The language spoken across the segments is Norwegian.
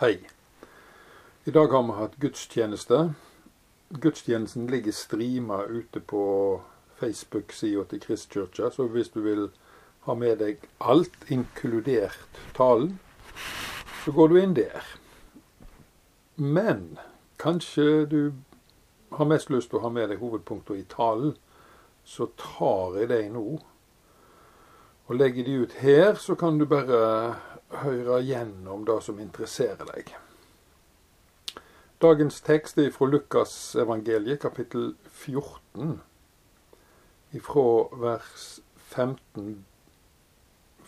Hei. I dag har vi hatt gudstjeneste. Gudstjenesten ligger strima ute på Facebook-sida til Kristkirka, så hvis du vil ha med deg alt, inkludert talen, så går du inn der. Men kanskje du har mest lyst til å ha med deg hovedpunktene i talen, så tar jeg deg nå. Og legger de ut her, så kan du bare høre gjennom det som interesserer deg. Dagens tekst er fra Lukas evangeliet, kapittel 14, ifra vers 15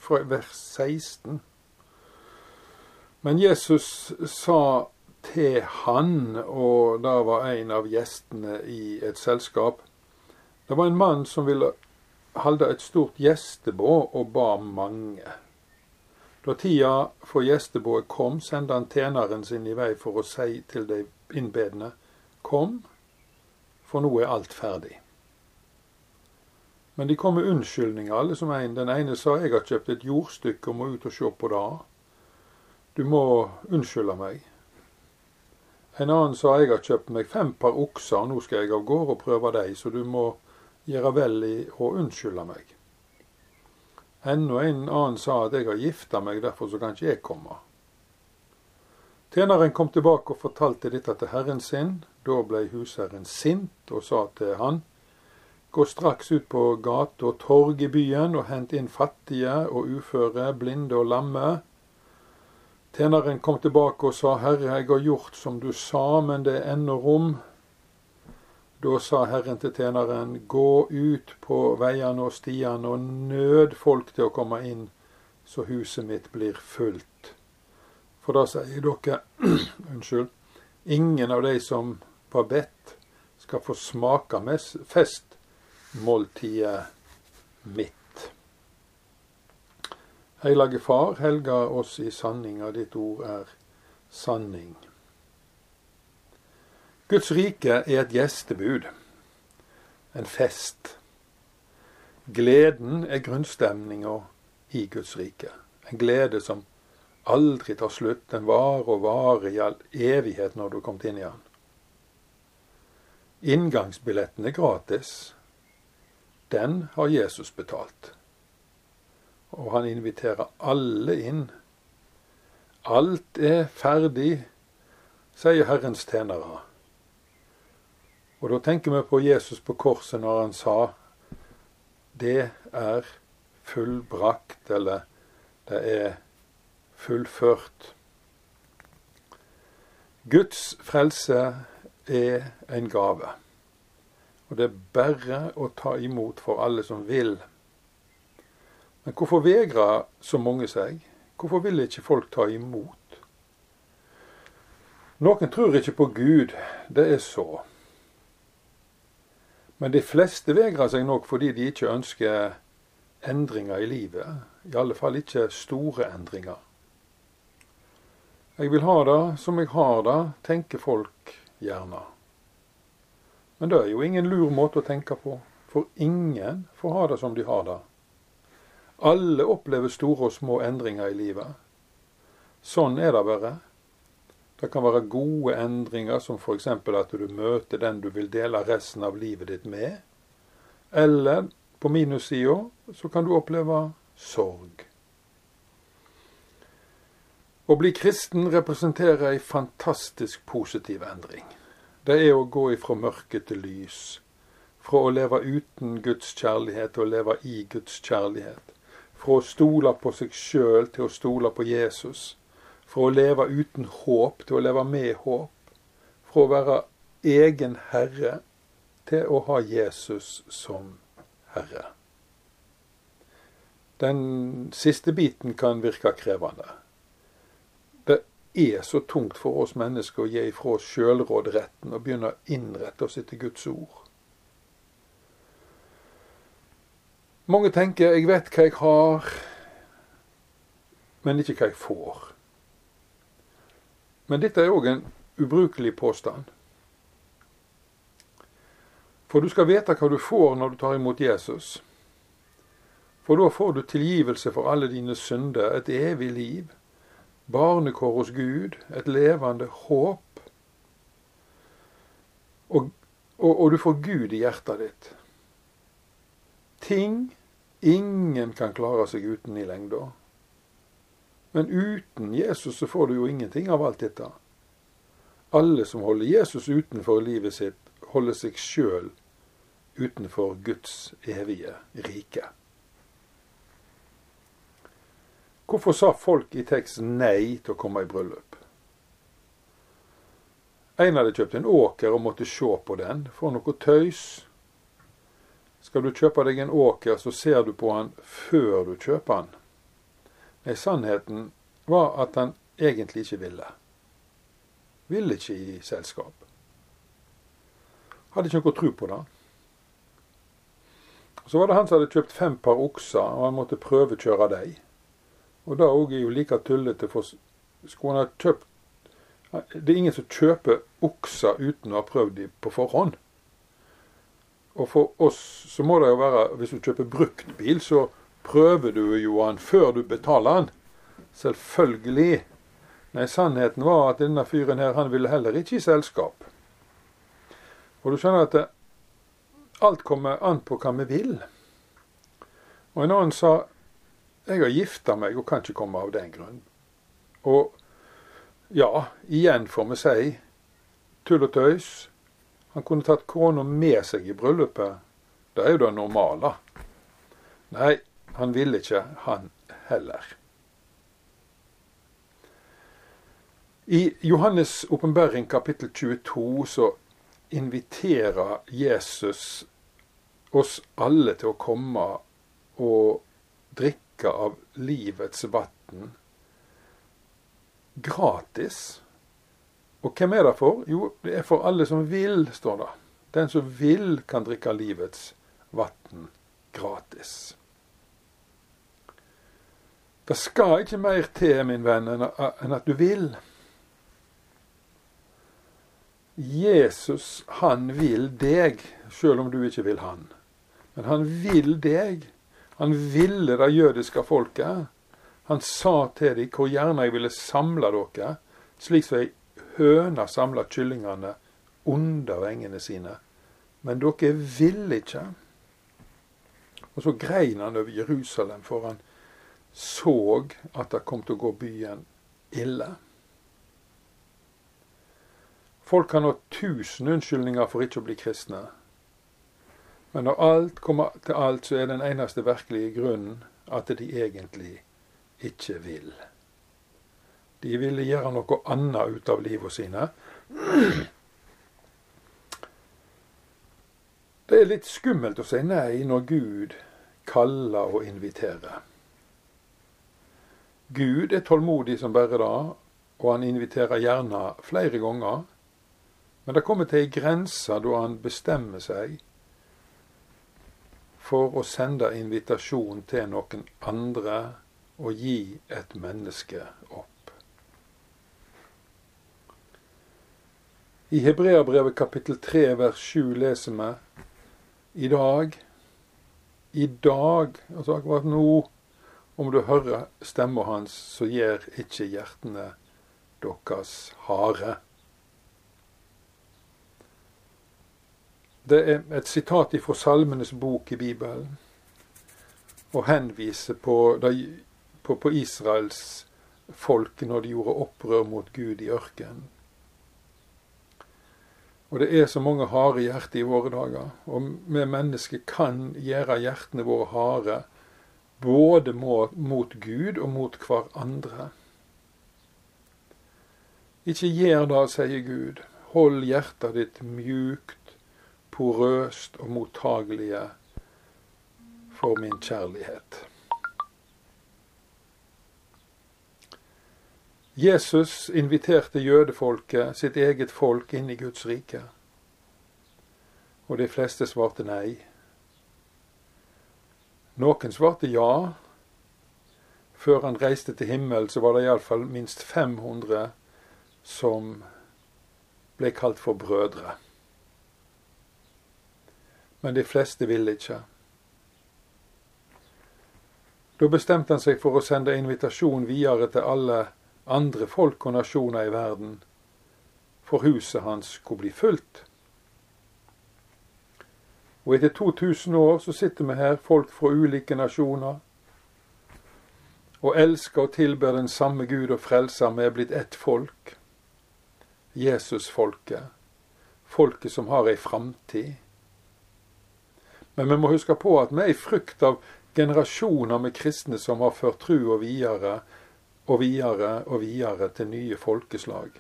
fra vers 16. Men Jesus sa til han, og det var en av gjestene i et selskap Det var en mann som ville holde et stort gjestebå og ba mange. Da tida for gjestebået kom, sendte han tjeneren sin i vei for å si til de innbedende, Kom, for nå er alt ferdig. Men de kom med unnskyldninger, alle som en. Den ene sa, Jeg har kjøpt et jordstykke og må ut og se på det. Du må unnskylde meg. En annen sa, Jeg har kjøpt meg fem par okser, og nå skal jeg av gårde og prøve dem, så du må gjøre vel i å unnskylde meg. Enda en annen sa at jeg har gifta meg, derfor så kan ikke jeg komme. Tjeneren kom tilbake og fortalte dette til herren sin. Da ble husherren sint og sa til han, Gå straks ut på gate og torg i byen og hent inn fattige og uføre, blinde og lamme. Tjeneren kom tilbake og sa, Herre, jeg har gjort som du sa, men det er ennå rom. Da sa Herren til tjeneren, gå ut på veiene og stiene og nød folk til å komme inn, så huset mitt blir fullt. For da sier dere, unnskyld, ingen av de som var bedt, skal få smake festmåltidet mitt. Hellige Far, helga oss i sanninga. Ditt ord er sanning. Guds rike er et gjestebud, en fest. Gleden er grunnstemninga i Guds rike. En glede som aldri tar slutt. Den varer og varer i all evighet når du har kommet inn i den. Inngangsbilletten er gratis den har Jesus betalt. Og han inviterer alle inn. Alt er ferdig, sier Herrens tjenere. Og da tenker vi på Jesus på korset når han sa det er fullbrakt, eller det er fullført. Guds frelse er en gave. Og det er bare å ta imot for alle som vil. Men hvorfor vegrer så mange seg? Hvorfor vil ikke folk ta imot? Noen tror ikke på Gud. Det er så. Men de fleste vegrer seg nok fordi de ikke ønsker endringer i livet. I alle fall ikke store endringer. Jeg vil ha det som jeg har det, tenker folk gjerne. Men det er jo ingen lur måte å tenke på, for ingen får ha det som de har det. Alle opplever store og små endringer i livet. Sånn er det bare. Det kan være gode endringer, som f.eks. at du møter den du vil dele resten av livet ditt med. Eller på minussida så kan du oppleve sorg. Å bli kristen representerer ei fantastisk positiv endring det er å gå ifra mørke til lys. Fra å leve uten Guds kjærlighet til å leve i Guds kjærlighet. Fra å stole på seg sjøl til å stole på Jesus. Fra å leve uten håp til å leve med håp. Fra å være egen herre til å ha Jesus som herre. Den siste biten kan virke krevende Det er så tungt for oss mennesker å gi ifra oss sjølrådretten og begynne å innrette oss etter Guds ord. Mange tenker 'jeg vet hva jeg har', men ikke hva jeg får. Men dette er òg en ubrukelig påstand. For du skal vite hva du får når du tar imot Jesus. For da får du tilgivelse for alle dine synder, et evig liv barnekår hos Gud, et levende håp. Og, og, og du får Gud i hjertet ditt. Ting ingen kan klare seg uten i lengda. Men uten Jesus så får du jo ingenting av alt dette. Alle som holder Jesus utenfor livet sitt, holder seg sjøl utenfor Guds evige rike. Hvorfor sa folk i teksten nei til å komme i bryllup? En hadde kjøpt en åker og måtte se på den for noe tøys. Skal du kjøpe deg en åker, så ser du på den før du kjøper den. Nei, sannheten var at han egentlig ikke ville. Ville ikke i selskap. Hadde ikke noe tro på det. Så var det han som hadde kjøpt fem par okser, og han måtte prøvekjøre dem. Og det òg er jo like tullete, for skulle han ha kjøpt Det er ingen som kjøper okser uten å ha prøvd dem på forhånd. Og for oss så må det jo være Hvis du kjøper brukt bil, så prøver du jo han før du betaler han. Selvfølgelig. Nei, sannheten var at denne fyren her, han ville heller ikke i selskap. Og du skjønner at det, alt kommer an på hva vi vil. Og en annen sa jeg har gifta meg og kan ikke komme av den grunn. Og ja, igjen får vi si tull og tøys. Han kunne tatt kona med seg i bryllupet. Det er jo det normale. Nei, han ville ikke, han heller. I Johannes' åpenbaring kapittel 22 så inviterer Jesus oss alle til å komme og drikke av livets vann gratis. Og hvem er det for? Jo, det er for alle som vil, står det. Den som vil, kan drikke livets vann gratis. Det skal ikke mer til, min venn, enn at du vil. Jesus, han vil deg, sjøl om du ikke vil han. Men han vil deg. Han ville det jødiske folket. Han sa til dem hvor gjerne jeg ville samle dere, slik som ei høne samler kyllingene under vengene sine. Men dere ville ikke. Og så grein han over Jerusalem, for han så at det kom til å gå byen ille. Folk kan ha tusen unnskyldninger for ikke å bli kristne. Men når alt kommer til alt, så er den eneste virkelige grunnen at de egentlig ikke vil. De ville gjøre noe annet ut av livet sine. Det er litt skummelt å si nei når Gud kaller og inviterer. Gud er tålmodig som bare det, og han inviterer gjerne flere ganger. Men det kommer til ei grense da han bestemmer seg for å sende invitasjon til noen andre og gi et menneske opp. I Hebreabrevet kapittel 3 vers 7 leser vi i dag, i dag, altså akkurat nå, om du hører stemma hans, så gjør ikke hjertene deres harde. Det er et sitat fra Salmenes bok i Bibelen, og henviser på, på, på Israels folk når de gjorde opprør mot Gud i ørkenen. Og det er så mange harde hjerter i våre dager. Og vi mennesker kan gjøre hjertene våre harde både mot Gud og mot hverandre. Ikke gjør det, sier Gud. Hold hjertet ditt mjukt porøst og mottagelige for min kjærlighet. Jesus inviterte jødefolket, sitt eget folk, inn i Guds rike. Og de fleste svarte nei. Noen svarte ja. Før han reiste til himmelen, så var det iallfall minst 500 som ble kalt for brødre men de fleste ville ikke. Da bestemte han seg for å sende invitasjon videre til alle andre folk og nasjoner i verden, for huset hans skulle bli fullt. Og etter 2000 år så sitter vi her, folk fra ulike nasjoner, og elsker og tilber den samme Gud og frelser. Vi er blitt ett folk. Jesusfolket. Folket som har ei framtid. Men vi må huske på at vi er i frykt av generasjoner med kristne som har ført trua videre og videre og videre til nye folkeslag.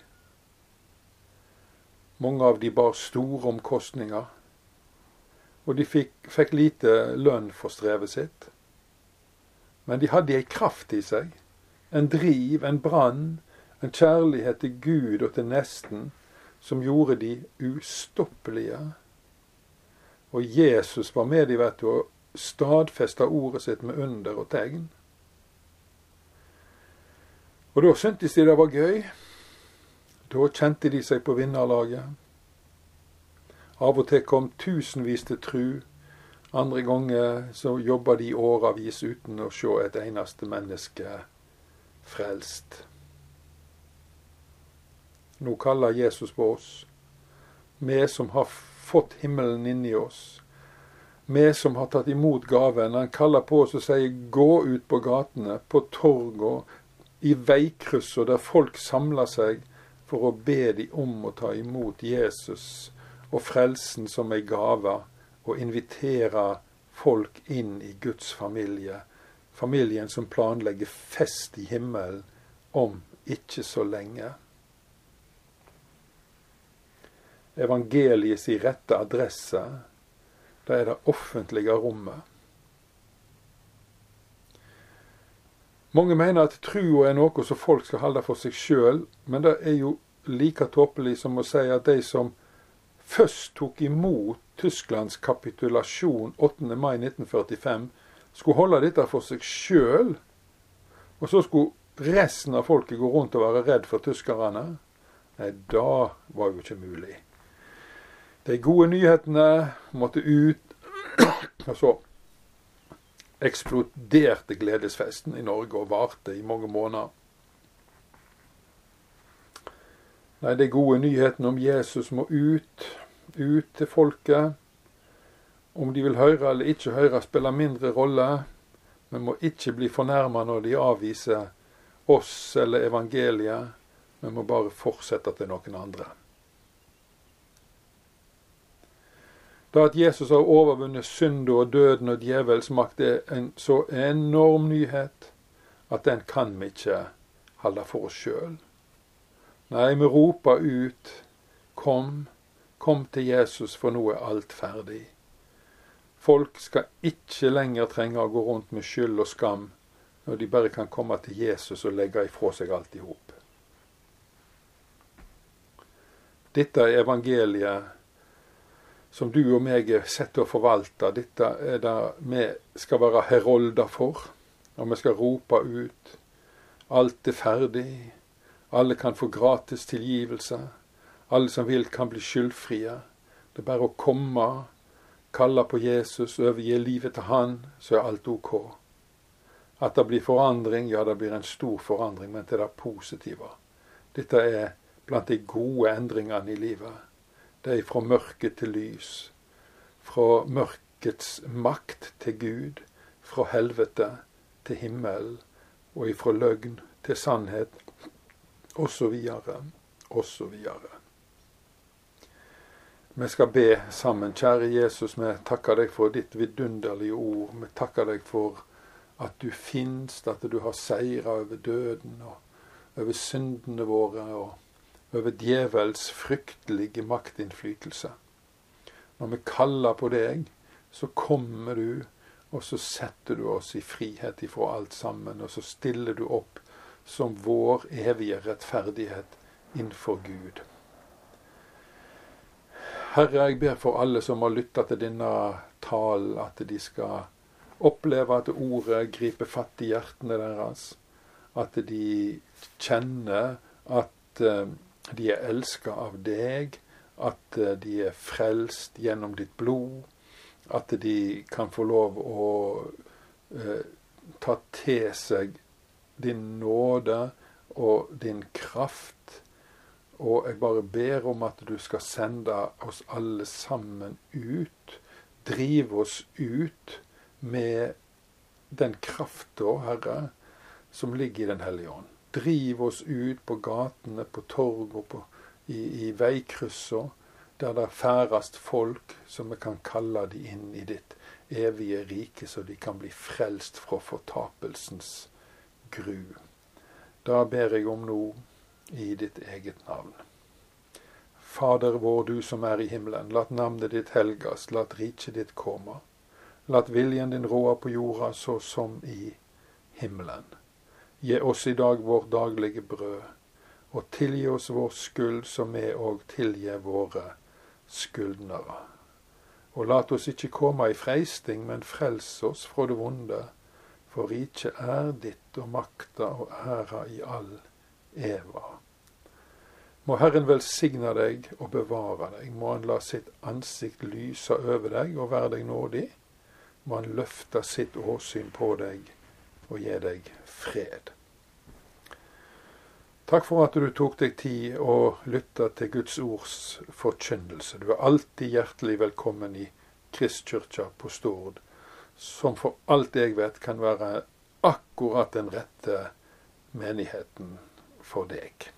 Mange av de bar store omkostninger og de fikk, fikk lite lønn for strevet sitt. Men de hadde ei kraft i seg, en driv, en brann, en kjærlighet til Gud og til nesten, som gjorde de ustoppelige. Og Jesus var med de, vet du, og stadfesta ordet sitt med under og tegn. Og da syntes de det var gøy. Da kjente de seg på vinnerlaget. Av og til kom tusenvis til tru. Andre ganger så jobba de åravis uten å se et eneste menneske frelst. Nå kaller Jesus på oss, vi som har fått himmelen inni oss. Vi som har tatt imot gaven. Han kaller på oss og sier gå ut på gatene, på torga, i veikryssa der folk samler seg for å be de om å ta imot Jesus og frelsen som ei gave, og inviterer folk inn i Guds familie. Familien som planlegger fest i himmelen om ikke så lenge. Evangeliet i rette adresse, det er det offentlige rommet. Mange mener at trua er noe som folk skal holde for seg sjøl, men det er jo like tåpelig som å si at de som først tok imot Tysklands kapitulasjon 8. mai 1945, skulle holde dette for seg sjøl, og så skulle resten av folket gå rundt og være redd for tyskerne? Nei, da var jo ikke mulig. De gode nyhetene måtte ut, og så eksploderte gledesfesten i Norge og varte i mange måneder. Nei, de gode nyhetene om Jesus må ut, ut til folket. Om de vil høre eller ikke høre, spiller mindre rolle. Vi må ikke bli fornærma når de avviser oss eller evangeliet. Vi må bare fortsette til noen andre. Da at Jesus har overvunnet synda og døden og djevelens makt, er en så enorm nyhet at den kan vi ikke holde for oss sjøl. Nei, vi roper ut Kom, Kom til Jesus, for nå er alt ferdig. Folk skal ikke lenger trenge å gå rundt med skyld og skam når de bare kan komme til Jesus og legge ifra seg alt i hop. Dette er evangeliet som du og meg er sett til å forvalte. Dette er det vi skal være herolder for. Og vi skal rope ut. Alt er ferdig. Alle kan få gratis tilgivelse. Alle som vil, kan bli skyldfrie. Det er bare å komme, kalle på Jesus, overgi livet til Han, så er alt OK. At det blir forandring, ja, det blir en stor forandring, men til det positive. Dette er blant de gode endringene i livet. Det er fra mørke til lys. Fra mørkets makt til Gud. Fra helvete til himmel. Og ifra løgn til sannhet. Så videre. Vi skal be sammen. Kjære Jesus, vi takker deg for ditt vidunderlige ord. Vi takker deg for at du finnes, at du har seira over døden og over syndene våre og over djevels fryktelige maktinnflytelse. Når vi kaller på deg, så kommer du, og så setter du oss i frihet ifra alt sammen. Og så stiller du opp som vår evige rettferdighet innenfor Gud. Herre, jeg ber for alle som har lytta til denne talen, at de skal oppleve at ordet griper fatt i hjertene deres. At de kjenner at eh, de er elska av deg. At eh, de er frelst gjennom ditt blod. At de kan få lov å eh, ta til seg din nåde og din kraft. Og jeg bare ber om at du skal sende oss alle sammen ut. Drive oss ut med den krafta, Herre, som ligger i Den hellige ånd. Driv oss ut på gatene, på torg og på, i, i veikryssa, der det færrest folk som vi kan kalle de inn i ditt evige rike, så de kan bli frelst fra fortapelsens gru. Da ber jeg om noe i ditt eget navn. Fader vår, du som er i himmelen. Lat navnet ditt helgas, lat riket ditt komme. Lat viljen din råde på jorda så som i himmelen. Gi oss i dag vårt daglige brød, og tilgi oss vår skyld som vi òg tilgir våre skyldnere. Og lat oss ikke komme i freisting, men frels oss fra det vonde. For riket er ditt, og makta og æra i all eva. Må Herren velsigne deg og bevare deg. Må Han la sitt ansikt lyse over deg og være deg nådig. Må Han løfte sitt åsyn på deg og gi deg fred. Takk for at du tok deg tid å lytte til Guds ords forkynnelse. Du er alltid hjertelig velkommen i Kristkirka på Stord, som for alt jeg vet kan være akkurat den rette menigheten for deg.